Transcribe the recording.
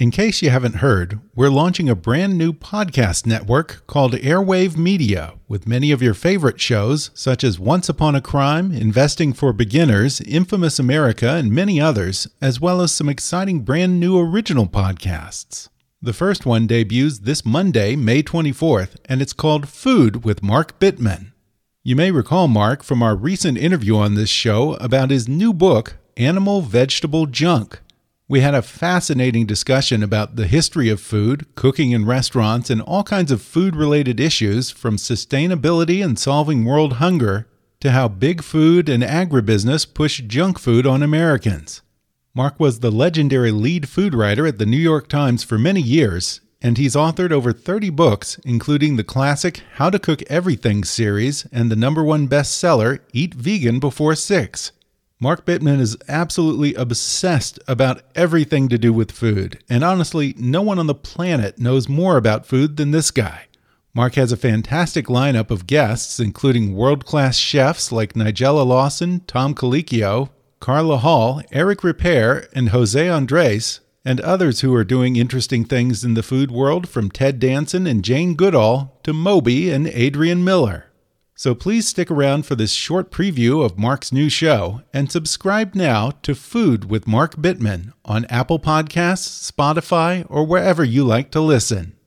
In case you haven't heard, we're launching a brand new podcast network called Airwave Media with many of your favorite shows, such as Once Upon a Crime, Investing for Beginners, Infamous America, and many others, as well as some exciting brand new original podcasts. The first one debuts this Monday, May 24th, and it's called Food with Mark Bittman. You may recall Mark from our recent interview on this show about his new book, Animal Vegetable Junk we had a fascinating discussion about the history of food, cooking in restaurants, and all kinds of food related issues from sustainability and solving world hunger to how big food and agribusiness push junk food on Americans. Mark was the legendary lead food writer at the New York Times for many years, and he's authored over 30 books, including the classic How to Cook Everything series and the number one bestseller, Eat Vegan Before Six. Mark Bittman is absolutely obsessed about everything to do with food, and honestly, no one on the planet knows more about food than this guy. Mark has a fantastic lineup of guests, including world class chefs like Nigella Lawson, Tom Colicchio, Carla Hall, Eric Ripert, and Jose Andres, and others who are doing interesting things in the food world from Ted Danson and Jane Goodall to Moby and Adrian Miller. So please stick around for this short preview of Mark's new show and subscribe now to Food with Mark Bittman on Apple Podcasts, Spotify, or wherever you like to listen.